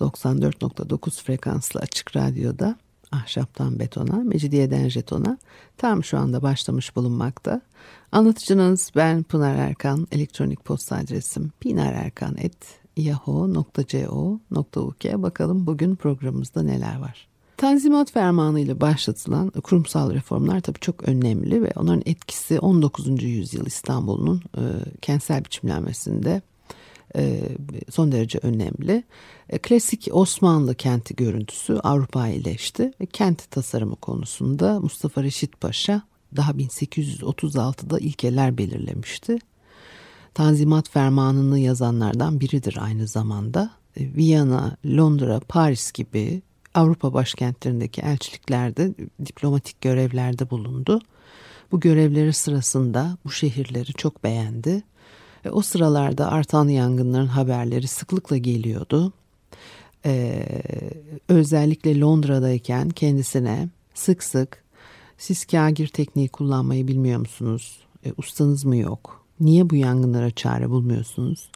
94.9 frekanslı açık radyoda ahşaptan betona, mecidiyeden jetona tam şu anda başlamış bulunmakta. Anlatıcınız ben Pınar Erkan. Elektronik posta adresim pinarerkan.yahoo.co.uk Bakalım bugün programımızda neler var. Tanzimat Fermanı ile başlatılan kurumsal reformlar tabii çok önemli ve onların etkisi 19. yüzyıl İstanbul'un e, kentsel biçimlenmesinde son derece önemli. E, klasik Osmanlı kenti görüntüsü Avrupa iyileşti ve kent tasarımı konusunda Mustafa Reşit Paşa daha 1836'da ilkeler belirlemişti. Tanzimat Fermanı'nı yazanlardan biridir aynı zamanda. E, Viyana, Londra, Paris gibi Avrupa başkentlerindeki elçiliklerde diplomatik görevlerde bulundu. Bu görevleri sırasında bu şehirleri çok beğendi. Ve o sıralarda artan yangınların haberleri sıklıkla geliyordu. Ee, özellikle Londra'dayken kendisine sık sık siz kagir tekniği kullanmayı bilmiyor musunuz? E, ustanız mı yok? Niye bu yangınlara çare bulmuyorsunuz?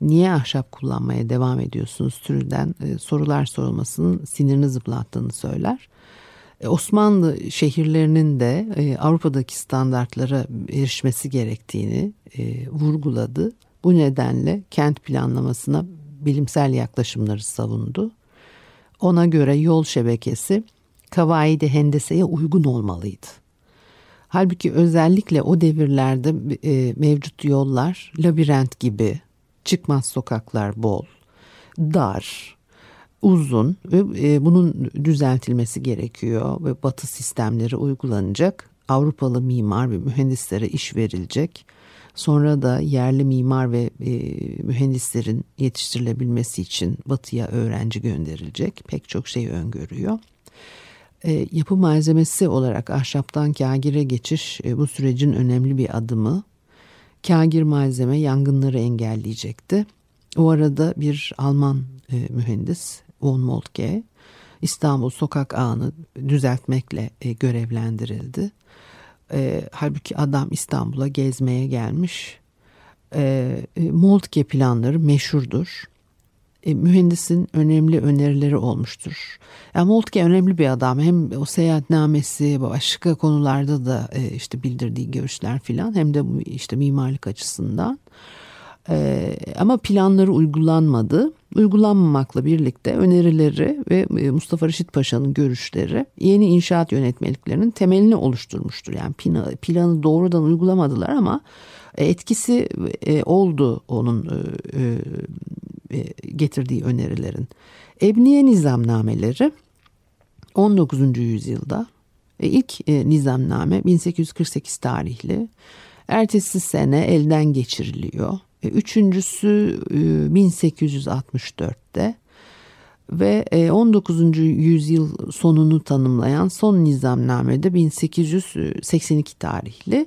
Niye ahşap kullanmaya devam ediyorsunuz türünden e, sorular sorulmasının sinirini zıplattığını söyler. E, Osmanlı şehirlerinin de e, Avrupa'daki standartlara erişmesi gerektiğini e, vurguladı. Bu nedenle kent planlamasına bilimsel yaklaşımları savundu. Ona göre yol şebekesi kavaidi hendeseye uygun olmalıydı. Halbuki özellikle o devirlerde mevcut yollar labirent gibi, çıkmaz sokaklar bol, dar, uzun ve e, bunun düzeltilmesi gerekiyor ve batı sistemleri uygulanacak. Avrupalı mimar ve mühendislere iş verilecek. Sonra da yerli mimar ve e, mühendislerin yetiştirilebilmesi için batıya öğrenci gönderilecek. Pek çok şey öngörüyor. E, yapı malzemesi olarak ahşaptan kagire geçiş bu sürecin önemli bir adımı. Kagir malzeme yangınları engelleyecekti. O arada bir Alman mühendis von Moltke İstanbul sokak ağını düzeltmekle e, görevlendirildi. E, halbuki adam İstanbul'a gezmeye gelmiş. E, e, Moltke planları meşhurdur. E, mühendisin önemli önerileri olmuştur. Yani Moltke önemli bir adam. Hem o seyahatnamesi başka konularda da e, işte bildirdiği görüşler filan hem de işte mimarlık açısından. Ee, ama planları uygulanmadı. Uygulanmamakla birlikte önerileri ve e, Mustafa Reşit Paşa'nın görüşleri yeni inşaat yönetmeliklerinin temelini oluşturmuştur. Yani planı, doğrudan uygulamadılar ama e, etkisi e, oldu onun getirdiği önerilerin. Ebniye nizamnameleri 19. yüzyılda ilk nizamname 1848 tarihli. Ertesi sene elden geçiriliyor. E, üçüncüsü 1864'te e, ve 19. E, yüzyıl sonunu tanımlayan son nizamnamede 1882 tarihli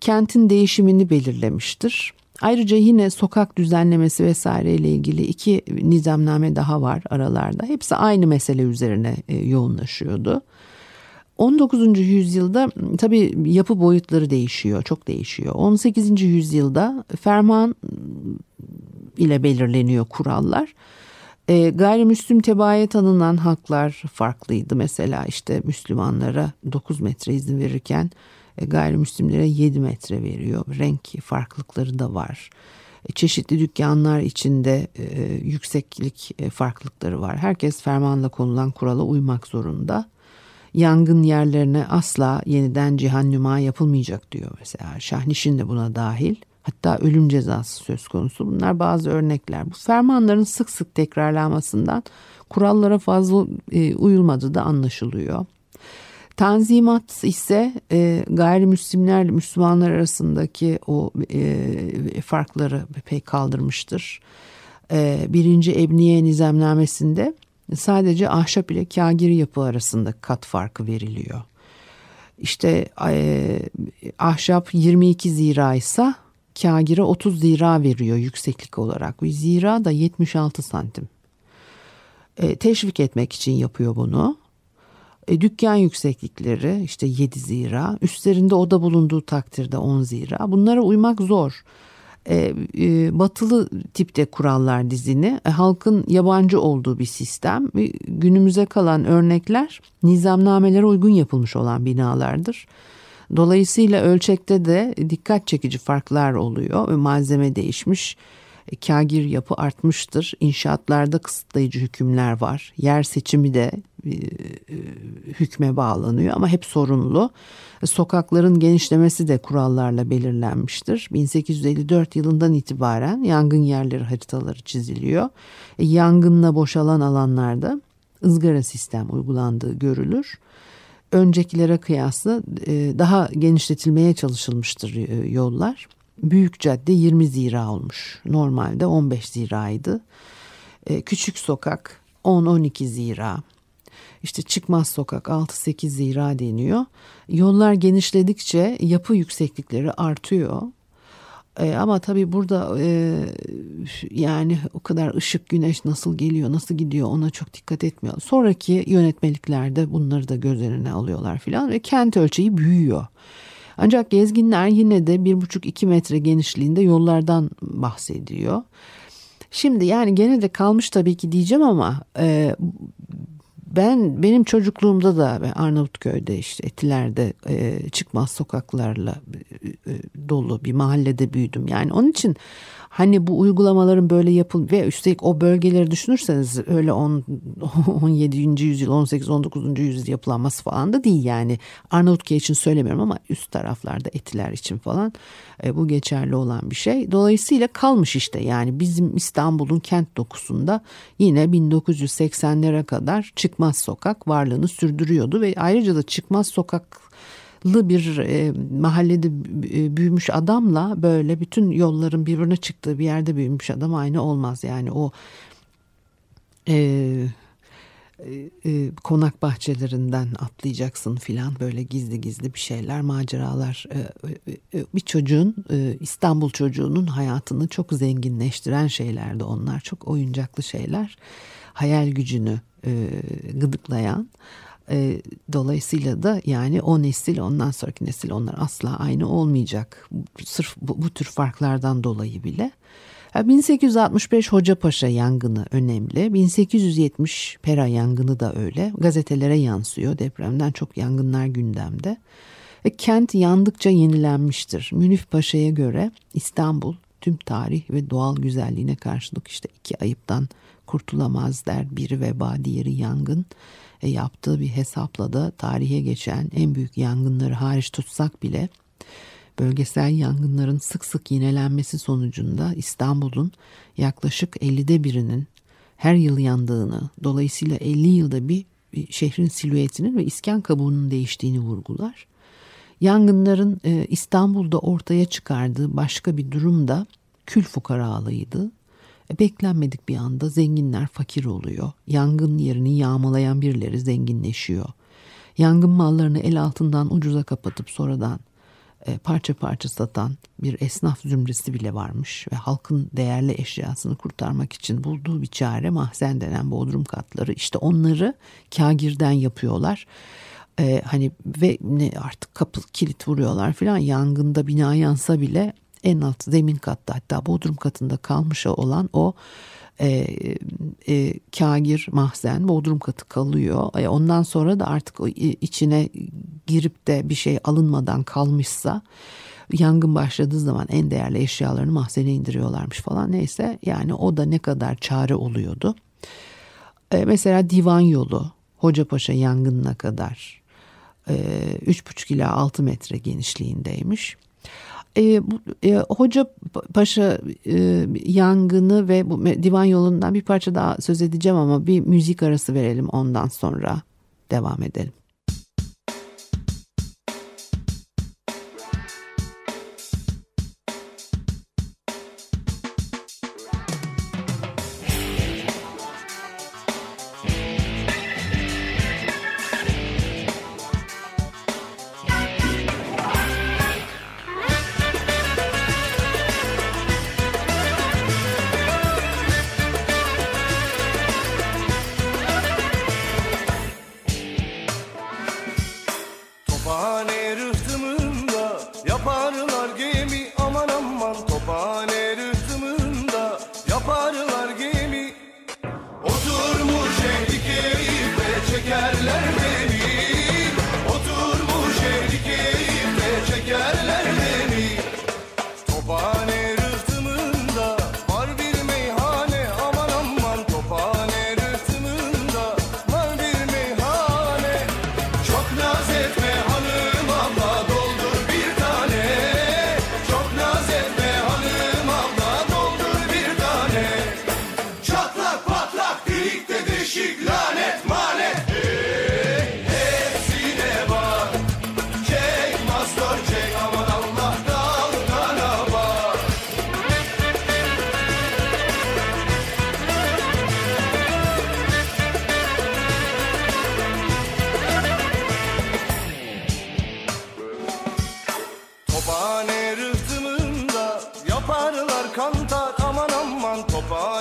kentin değişimini belirlemiştir. Ayrıca yine sokak düzenlemesi vesaire ile ilgili iki nizamname daha var aralarda. Hepsi aynı mesele üzerine yoğunlaşıyordu. 19. yüzyılda tabi yapı boyutları değişiyor, çok değişiyor. 18. yüzyılda ferman ile belirleniyor kurallar. E, gayrimüslim tebaaya tanınan haklar farklıydı. Mesela işte Müslümanlara 9 metre izin verirken e, gayrimüslimlere 7 metre veriyor. Renk farklılıkları da var. E, çeşitli dükkanlar içinde e, yükseklik e, farklılıkları var. Herkes fermanla konulan kurala uymak zorunda yangın yerlerine asla yeniden cihannüma yapılmayacak diyor mesela. Şahnişin de buna dahil. Hatta ölüm cezası söz konusu. Bunlar bazı örnekler. Bu fermanların sık sık tekrarlanmasından kurallara fazla e, uyulmadığı da anlaşılıyor. Tanzimat ise e, gayrimüslimlerle Müslümanlar arasındaki o e, farkları pek kaldırmıştır. E, birinci Ebniye Nizamnamesinde sadece ahşap ile kagir yapı arasında kat farkı veriliyor. İşte e, ahşap 22 zira ise kagire 30 zira veriyor yükseklik olarak. Zira da 76 santim. E, teşvik etmek için yapıyor bunu. E, dükkan yükseklikleri işte 7 zira. Üstlerinde oda bulunduğu takdirde 10 zira. Bunlara uymak zor. E, e, batılı tipte kurallar dizini e, halkın yabancı olduğu bir sistem. Günümüze kalan örnekler nizamnamelere uygun yapılmış olan binalardır. Dolayısıyla ölçekte de dikkat çekici farklar oluyor malzeme değişmiş. E, kagir yapı artmıştır. İnşaatlarda kısıtlayıcı hükümler var. Yer seçimi de e, e, hükme bağlanıyor ama hep sorunlu. Sokakların genişlemesi de kurallarla belirlenmiştir. 1854 yılından itibaren yangın yerleri haritaları çiziliyor. Yangınla boşalan alanlarda ızgara sistem uygulandığı görülür öncekilere kıyasla daha genişletilmeye çalışılmıştır yollar. Büyük cadde 20 zira olmuş. Normalde 15 ziraydı. E, küçük sokak 10-12 zira. İşte çıkmaz sokak 6-8 zira deniyor. Yollar genişledikçe yapı yükseklikleri artıyor. E, ama tabii burada e, yani o kadar ışık güneş nasıl geliyor nasıl gidiyor ona çok dikkat etmiyor. Sonraki yönetmeliklerde bunları da göz önüne alıyorlar filan ve kent ölçeği büyüyor. Ancak gezginler yine de bir buçuk iki metre genişliğinde yollardan bahsediyor. Şimdi yani gene de kalmış tabii ki diyeceğim ama e, ben benim çocukluğumda da Arnavutköy'de işte Etiler'de e, çıkmaz sokaklarla e, e, dolu bir mahallede büyüdüm. Yani onun için Hani bu uygulamaların böyle yapıl ve üstelik o bölgeleri düşünürseniz öyle 10, 17. yüzyıl 18 19. yüzyıl yapılanması falan da değil yani. Arnavutköy için söylemiyorum ama üst taraflarda etiler için falan e, bu geçerli olan bir şey. Dolayısıyla kalmış işte yani bizim İstanbul'un kent dokusunda yine 1980'lere kadar çıkmaz sokak varlığını sürdürüyordu ve ayrıca da çıkmaz sokak bir e, mahallede e, büyümüş adamla böyle bütün yolların birbirine çıktığı bir yerde büyümüş adam aynı olmaz. Yani o e, e, e konak bahçelerinden atlayacaksın filan böyle gizli gizli bir şeyler maceralar e, e, bir çocuğun e, İstanbul çocuğunun hayatını çok zenginleştiren şeylerdi onlar çok oyuncaklı şeyler hayal gücünü e, gıdıklayan e, dolayısıyla da yani o nesil ondan sonraki nesil onlar asla aynı olmayacak. Sırf bu, bu tür farklardan dolayı bile. 1865 Hocapaşa yangını önemli. 1870 Pera yangını da öyle. Gazetelere yansıyor. Depremden çok yangınlar gündemde. Ve kent yandıkça yenilenmiştir. Münif Paşa'ya göre İstanbul tüm tarih ve doğal güzelliğine karşılık işte iki ayıptan kurtulamaz der. Biri veba, diğeri yangın e, yaptığı bir hesapla da tarihe geçen en büyük yangınları hariç tutsak bile bölgesel yangınların sık sık yinelenmesi sonucunda İstanbul'un yaklaşık 50'de birinin her yıl yandığını, dolayısıyla 50 yılda bir, şehrin silüetinin ve iskan kabuğunun değiştiğini vurgular. Yangınların e, İstanbul'da ortaya çıkardığı başka bir durum da kül fukaralığıydı. Beklenmedik bir anda zenginler fakir oluyor. Yangın yerini yağmalayan birileri zenginleşiyor. Yangın mallarını el altından ucuza kapatıp sonradan e, parça parça satan bir esnaf zümresi bile varmış ve halkın değerli eşyasını kurtarmak için bulduğu bir çare mahzen denen bodrum katları işte onları kagirden yapıyorlar. Ee, hani ve ne artık kapı kilit vuruyorlar filan yangında bina yansa bile en alt zemin katta hatta bodrum katında kalmış olan o e, e, kagir mahzen bodrum katı kalıyor. E, ondan sonra da artık içine girip de bir şey alınmadan kalmışsa yangın başladığı zaman en değerli eşyalarını mahzene indiriyorlarmış falan neyse yani o da ne kadar çare oluyordu. E, mesela divan yolu Hocapaşa yangınına kadar e, 3,5 ila 6 metre genişliğindeymiş. E, bu, e, Hoca Paşa e, yangını ve bu divan yolundan bir parça daha söz edeceğim ama bir müzik arası verelim ondan sonra devam edelim. Ağlarlar kantar aman aman topa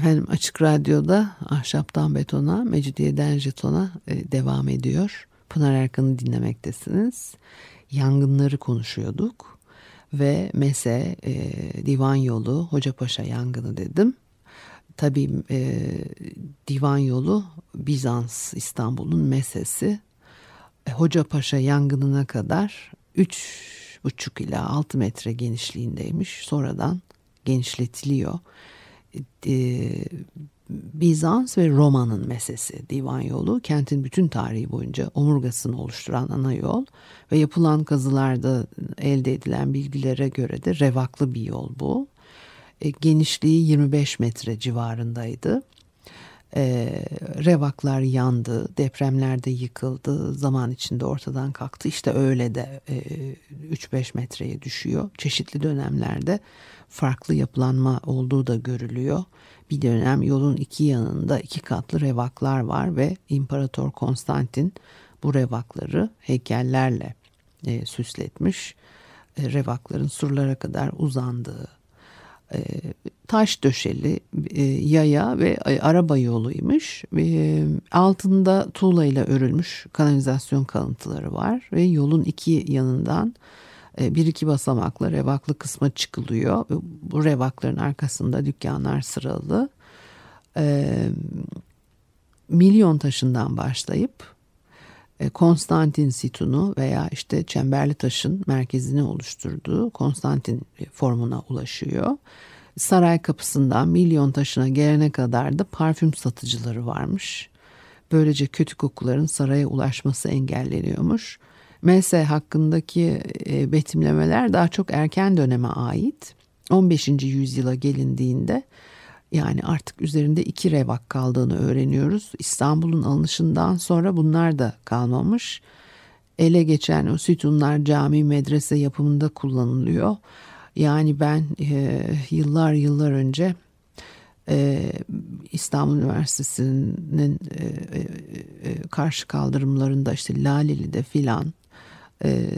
Efendim Açık Radyo'da Ahşaptan Betona, Mecidiyeden Jeton'a e, devam ediyor. Pınar Erkan'ı dinlemektesiniz. Yangınları konuşuyorduk ve MESE, e, Divan Yolu, Hocapaşa yangını dedim. Tabii e, Divan Yolu Bizans İstanbul'un MESE'si. E, Hocapaşa yangınına kadar 3,5 ila 6 metre genişliğindeymiş. Sonradan genişletiliyor e, Bizans ve Roma'nın mesesi divan yolu kentin bütün tarihi boyunca omurgasını oluşturan ana yol ve yapılan kazılarda elde edilen bilgilere göre de revaklı bir yol bu. E, genişliği 25 metre civarındaydı. E, revaklar yandı, depremlerde yıkıldı, zaman içinde ortadan kalktı. İşte öyle de e, 3-5 metreye düşüyor. Çeşitli dönemlerde farklı yapılanma olduğu da görülüyor. Bir dönem yolun iki yanında iki katlı revaklar var ve İmparator Konstantin bu revakları heykellerle e, süsletmiş. E, revakların surlara kadar uzandığı taş döşeli e, yaya ve e, araba yoluymuş. E, altında tuğla ile örülmüş kanalizasyon kalıntıları var ve yolun iki yanından bir iki basamakla revaklı kısma çıkılıyor. Bu revakların arkasında dükkanlar sıralı. Milyon taşından başlayıp Konstantin situnu veya işte çemberli taşın merkezini oluşturduğu Konstantin formuna ulaşıyor. Saray kapısından milyon taşına gelene kadar da parfüm satıcıları varmış. Böylece kötü kokuların saraya ulaşması engelleniyormuş. MS hakkındaki e, betimlemeler daha çok erken döneme ait. 15. yüzyıla gelindiğinde yani artık üzerinde iki revak kaldığını öğreniyoruz. İstanbul'un alınışından sonra bunlar da kalmamış. Ele geçen o sütunlar cami medrese yapımında kullanılıyor. Yani ben e, yıllar yıllar önce e, İstanbul Üniversitesi'nin e, e, e, karşı kaldırımlarında işte Laleli'de filan e,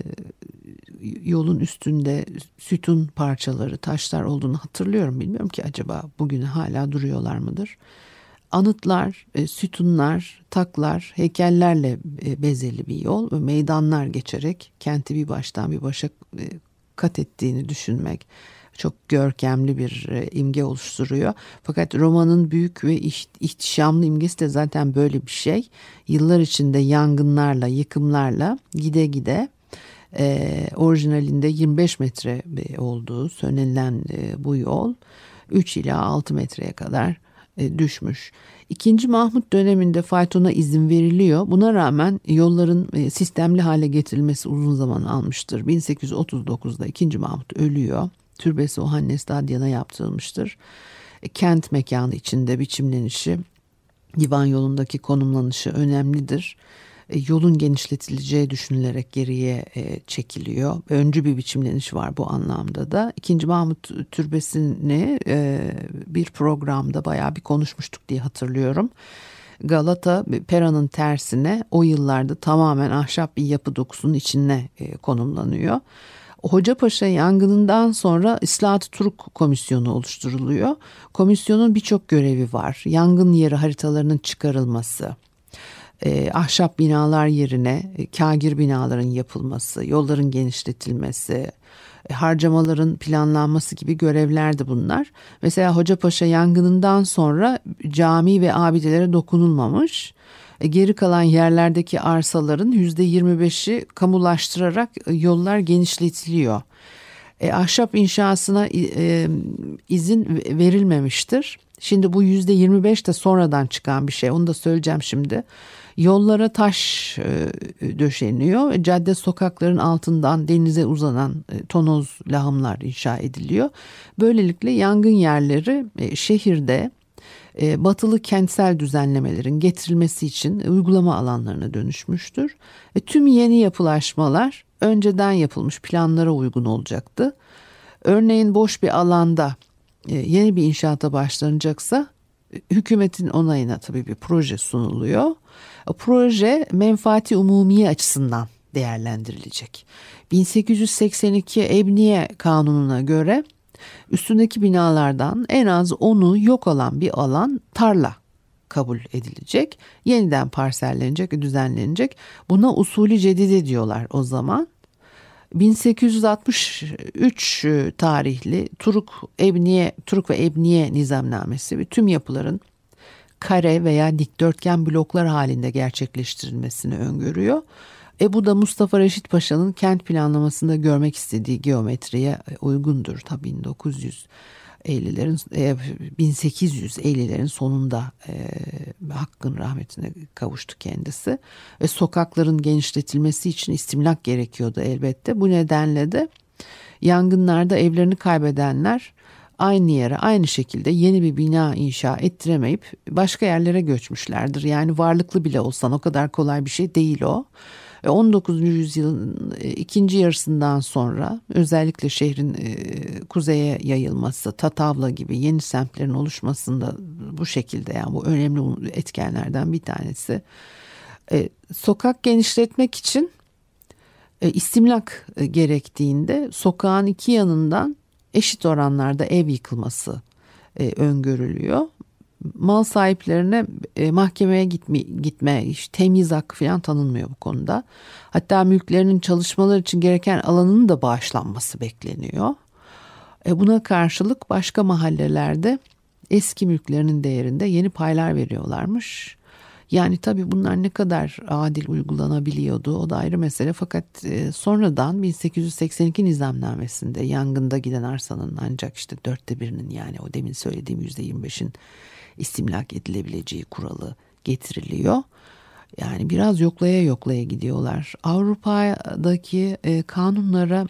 yolun üstünde sütun parçaları, taşlar olduğunu hatırlıyorum. Bilmiyorum ki acaba bugün hala duruyorlar mıdır? Anıtlar, e, sütunlar, taklar, heykellerle e, bezeli bir yol ve meydanlar geçerek kenti bir baştan bir başa e, kat ettiğini düşünmek çok görkemli bir imge oluşturuyor. Fakat romanın büyük ve ihtişamlı imgesi de zaten böyle bir şey. Yıllar içinde yangınlarla, yıkımlarla gide gide e, orijinalinde 25 metre olduğu söylenen e, bu yol 3 ila 6 metreye kadar e, düşmüş. İkinci Mahmut döneminde faytona izin veriliyor. Buna rağmen yolların e, sistemli hale getirilmesi uzun zaman almıştır. 1839'da 2. Mahmut ölüyor. Türbesi Ohannes Dadyan'a yaptırılmıştır. E, kent mekanı içinde biçimlenişi, divan yolundaki konumlanışı önemlidir. E, yolun genişletileceği düşünülerek geriye e, çekiliyor. Öncü bir biçimleniş var bu anlamda da. İkinci Mahmut Türbesi'ni e, bir programda bayağı bir konuşmuştuk diye hatırlıyorum. Galata Pera'nın tersine o yıllarda tamamen ahşap bir yapı dokusunun içine konumlanıyor. Hocapaşa yangınından sonra İslahat Turuk Komisyonu oluşturuluyor. Komisyonun birçok görevi var. Yangın yeri haritalarının çıkarılması, e, ahşap binalar yerine e, kagir binaların yapılması, yolların genişletilmesi, e, harcamaların planlanması gibi görevlerdi bunlar. Mesela Hocapaşa yangınından sonra cami ve abidelere dokunulmamış. E, geri kalan yerlerdeki arsaların yüzde 25'i kamulaştırarak e, yollar genişletiliyor. E, ahşap inşasına e, izin verilmemiştir. Şimdi bu yüzde 25 de sonradan çıkan bir şey. Onu da söyleyeceğim şimdi. Yollara taş e, döşeniyor. Cadde sokakların altından denize uzanan e, tonoz lağımlar inşa ediliyor. Böylelikle yangın yerleri e, şehirde batılı kentsel düzenlemelerin getirilmesi için uygulama alanlarına dönüşmüştür. Ve tüm yeni yapılaşmalar önceden yapılmış planlara uygun olacaktı. Örneğin boş bir alanda yeni bir inşaata başlanacaksa hükümetin onayına tabii bir proje sunuluyor. Proje menfaati umumiye açısından değerlendirilecek. 1882 Ebniye Kanunu'na göre üstündeki binalardan en az 10'u yok olan bir alan tarla kabul edilecek. Yeniden parsellenecek ve düzenlenecek. Buna usulü cedide diyorlar o zaman. 1863 tarihli Turuk Ebniye Turuk ve Ebniye nizamnamesi ve tüm yapıların kare veya dikdörtgen bloklar halinde gerçekleştirilmesini öngörüyor. E bu da Mustafa Reşit Paşa'nın kent planlamasında görmek istediği geometriye uygundur. Tabii 1900 50'lerin 1850'lerin sonunda e, Hakk'ın rahmetine kavuştu kendisi. Ve sokakların genişletilmesi için istimlak gerekiyordu elbette. Bu nedenle de yangınlarda evlerini kaybedenler aynı yere aynı şekilde yeni bir bina inşa ettiremeyip başka yerlere göçmüşlerdir. Yani varlıklı bile olsan o kadar kolay bir şey değil o. 19. yüzyılın e, ikinci yarısından sonra özellikle şehrin e, kuzeye yayılması, Tatavla gibi yeni semtlerin oluşmasında bu şekilde yani bu önemli etkenlerden bir tanesi. E, sokak genişletmek için istimlak gerektiğinde sokağın iki yanından eşit oranlarda ev yıkılması öngörülüyor mal sahiplerine e, mahkemeye gitme, gitme işte temiz hakkı falan tanınmıyor bu konuda. Hatta mülklerinin çalışmalar için gereken alanının da bağışlanması bekleniyor. E, buna karşılık başka mahallelerde eski mülklerinin değerinde yeni paylar veriyorlarmış. Yani tabii bunlar ne kadar adil uygulanabiliyordu o da ayrı mesele fakat e, sonradan 1882 nizamnamesinde yangında giden arsanın ancak işte dörtte birinin yani o demin söylediğim yüzde 25'in istimlak edilebileceği kuralı getiriliyor. Yani biraz yoklaya yoklaya gidiyorlar. Avrupa'daki e, kanunlara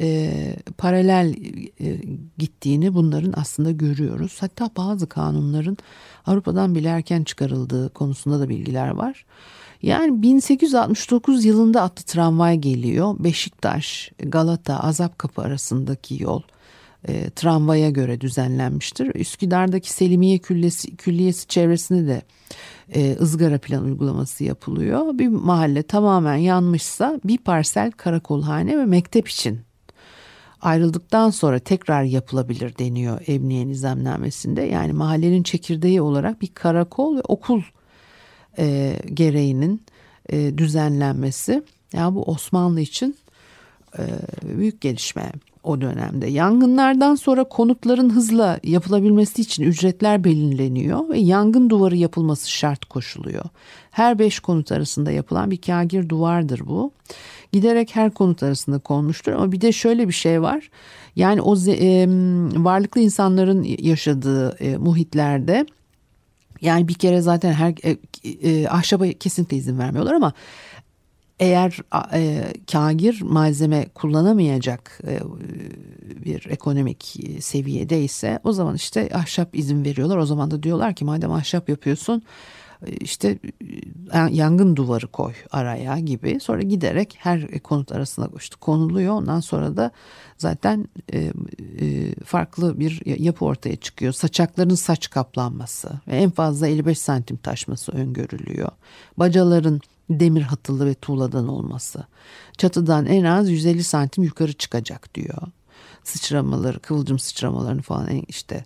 e, paralel e, gittiğini bunların aslında görüyoruz. Hatta bazı kanunların Avrupa'dan bile erken çıkarıldığı konusunda da bilgiler var. Yani 1869 yılında atlı tramvay geliyor. Beşiktaş, Galata, Azapkapı arasındaki yol e, tramvaya göre düzenlenmiştir. Üsküdar'daki Selimiye Küllesi, Külliyesi çevresinde de e, ızgara plan uygulaması yapılıyor. Bir mahalle tamamen yanmışsa bir parsel karakolhane ve mektep için ayrıldıktan sonra tekrar yapılabilir deniyor Emniye Nizamnamesi'nde. Yani mahallenin çekirdeği olarak bir karakol ve okul e, gereğinin e, düzenlenmesi. Yani bu Osmanlı için e, büyük gelişme o dönemde. Yangınlardan sonra konutların hızla yapılabilmesi için ücretler belirleniyor ve yangın duvarı yapılması şart koşuluyor. Her beş konut arasında yapılan bir kagir duvardır bu. Giderek her konut arasında konmuştur ama bir de şöyle bir şey var. Yani o e, varlıklı insanların yaşadığı e, muhitlerde yani bir kere zaten her e, e, ahşaba kesinlikle izin vermiyorlar ama eğer e, kagir malzeme kullanamayacak e, bir ekonomik seviyede ise o zaman işte ahşap izin veriyorlar. O zaman da diyorlar ki madem ahşap yapıyorsun işte e, yangın duvarı koy araya gibi. Sonra giderek her konut arasına işte konuluyor. Ondan sonra da zaten e, e, farklı bir yapı ortaya çıkıyor. Saçakların saç kaplanması ve en fazla 55 santim taşması öngörülüyor. Bacaların demir hatılı ve tuğladan olması. Çatıdan en az 150 santim yukarı çıkacak diyor. Sıçramaları, kıvılcım sıçramalarını falan işte.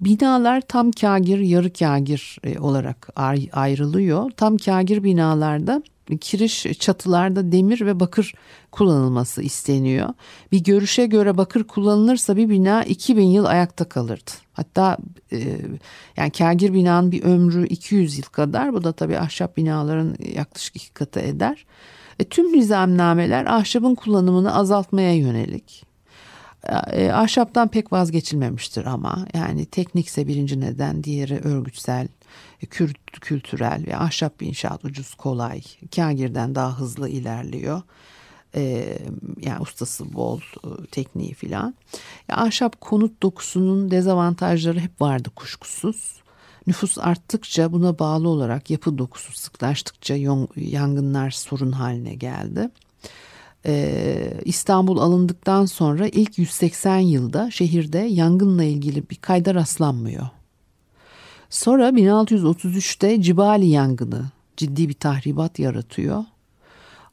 Binalar tam kagir, yarı kagir e, olarak ayrılıyor. Tam kagir binalarda kiriş çatılarda demir ve bakır kullanılması isteniyor. Bir görüşe göre bakır kullanılırsa bir bina 2000 yıl ayakta kalırdı. Hatta e, yani kagir binanın bir ömrü 200 yıl kadar. Bu da tabii ahşap binaların yaklaşık iki katı eder. E, tüm nizamnameler ahşabın kullanımını azaltmaya yönelik. E, ahşaptan pek vazgeçilmemiştir ama yani teknikse birinci neden, diğeri örgütsel, e, kültürel ve ahşap inşaat ucuz, kolay, kagirden daha hızlı ilerliyor. Ee, yani ustası bol, e, tekniği filan. Ahşap konut dokusunun dezavantajları hep vardı kuşkusuz. Nüfus arttıkça buna bağlı olarak yapı dokusu sıklaştıkça yangınlar sorun haline geldi. İstanbul alındıktan sonra ilk 180 yılda şehirde yangınla ilgili bir kayda rastlanmıyor. Sonra 1633'te Cibali yangını ciddi bir tahribat yaratıyor.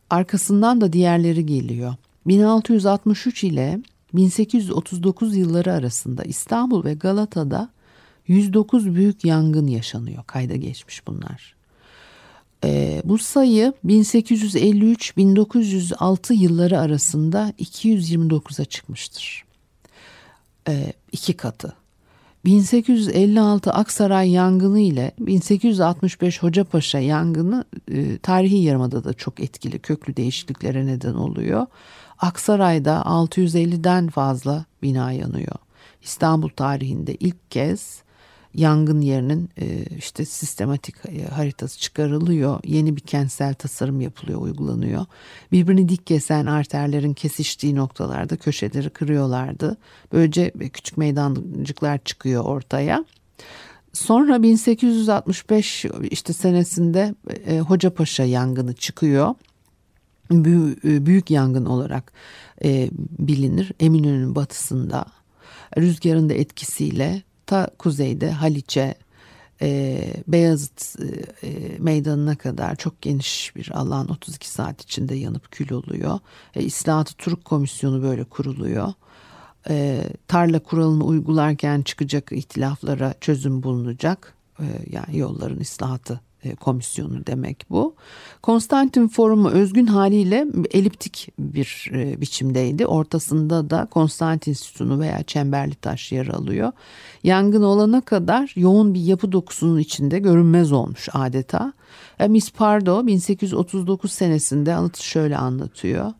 Arkasından da diğerleri geliyor. 1663 ile 1839 yılları arasında İstanbul ve Galata'da 109 büyük yangın yaşanıyor. Kayda geçmiş bunlar. E, bu sayı 1853-1906 yılları arasında 229'a çıkmıştır. E, iki katı. 1856 Aksaray yangını ile 1865 Hocapaşa yangını e, tarihi yarımada da çok etkili köklü değişikliklere neden oluyor. Aksaray'da 650'den fazla bina yanıyor. İstanbul tarihinde ilk kez yangın yerinin e, işte sistematik e, haritası çıkarılıyor. Yeni bir kentsel tasarım yapılıyor, uygulanıyor. Birbirini dik kesen arterlerin kesiştiği noktalarda köşeleri kırıyorlardı. Böylece küçük meydancıklar çıkıyor ortaya. Sonra 1865 işte senesinde e, Hocapaşa yangını çıkıyor. Büyük yangın olarak bilinir. Eminönü'nün batısında rüzgarın da etkisiyle ta kuzeyde Haliç'e e, Beyazıt e, e, meydanına kadar çok geniş bir alan 32 saat içinde yanıp kül oluyor. E, İslahatı Turuk Komisyonu böyle kuruluyor. E, tarla kuralını uygularken çıkacak ihtilaflara çözüm bulunacak. E, yani yolların islahatı komisyonu demek bu. Konstantin Forumu özgün haliyle eliptik bir e, biçimdeydi. Ortasında da Konstantin sütunu veya çemberli taş yer alıyor. Yangın olana kadar yoğun bir yapı dokusunun içinde görünmez olmuş adeta. E, Miss Pardo 1839 senesinde anıtı şöyle anlatıyor.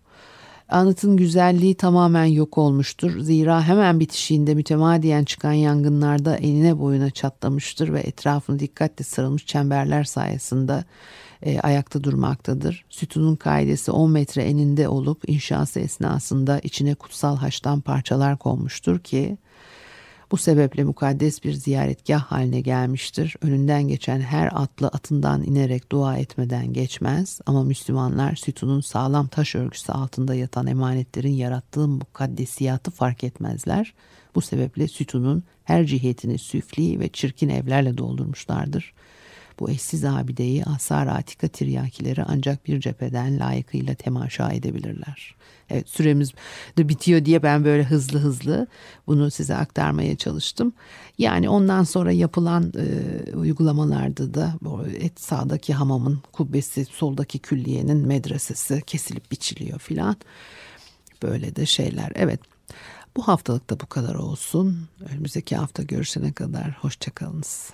Anıtın güzelliği tamamen yok olmuştur. Zira hemen bitişiğinde mütemadiyen çıkan yangınlarda enine boyuna çatlamıştır ve etrafını dikkatle sarılmış çemberler sayesinde e, ayakta durmaktadır. Sütunun kaidesi 10 metre eninde olup inşası esnasında içine kutsal haçtan parçalar konmuştur ki bu sebeple mukaddes bir ziyaretgah haline gelmiştir. Önünden geçen her atlı atından inerek dua etmeden geçmez ama Müslümanlar sütunun sağlam taş örgüsü altında yatan emanetlerin yarattığı mukaddesiyatı fark etmezler. Bu sebeple sütunun her cihetini süfli ve çirkin evlerle doldurmuşlardır. Bu eşsiz abideyi asar atika tiryakileri ancak bir cepheden layıkıyla temaşa edebilirler. Evet süremiz de bitiyor diye ben böyle hızlı hızlı bunu size aktarmaya çalıştım. Yani ondan sonra yapılan e, uygulamalarda da et sağdaki hamamın kubbesi, soldaki külliyenin medresesi kesilip biçiliyor filan. Böyle de şeyler. Evet bu haftalık da bu kadar olsun. Önümüzdeki hafta görüşene kadar hoşçakalınız.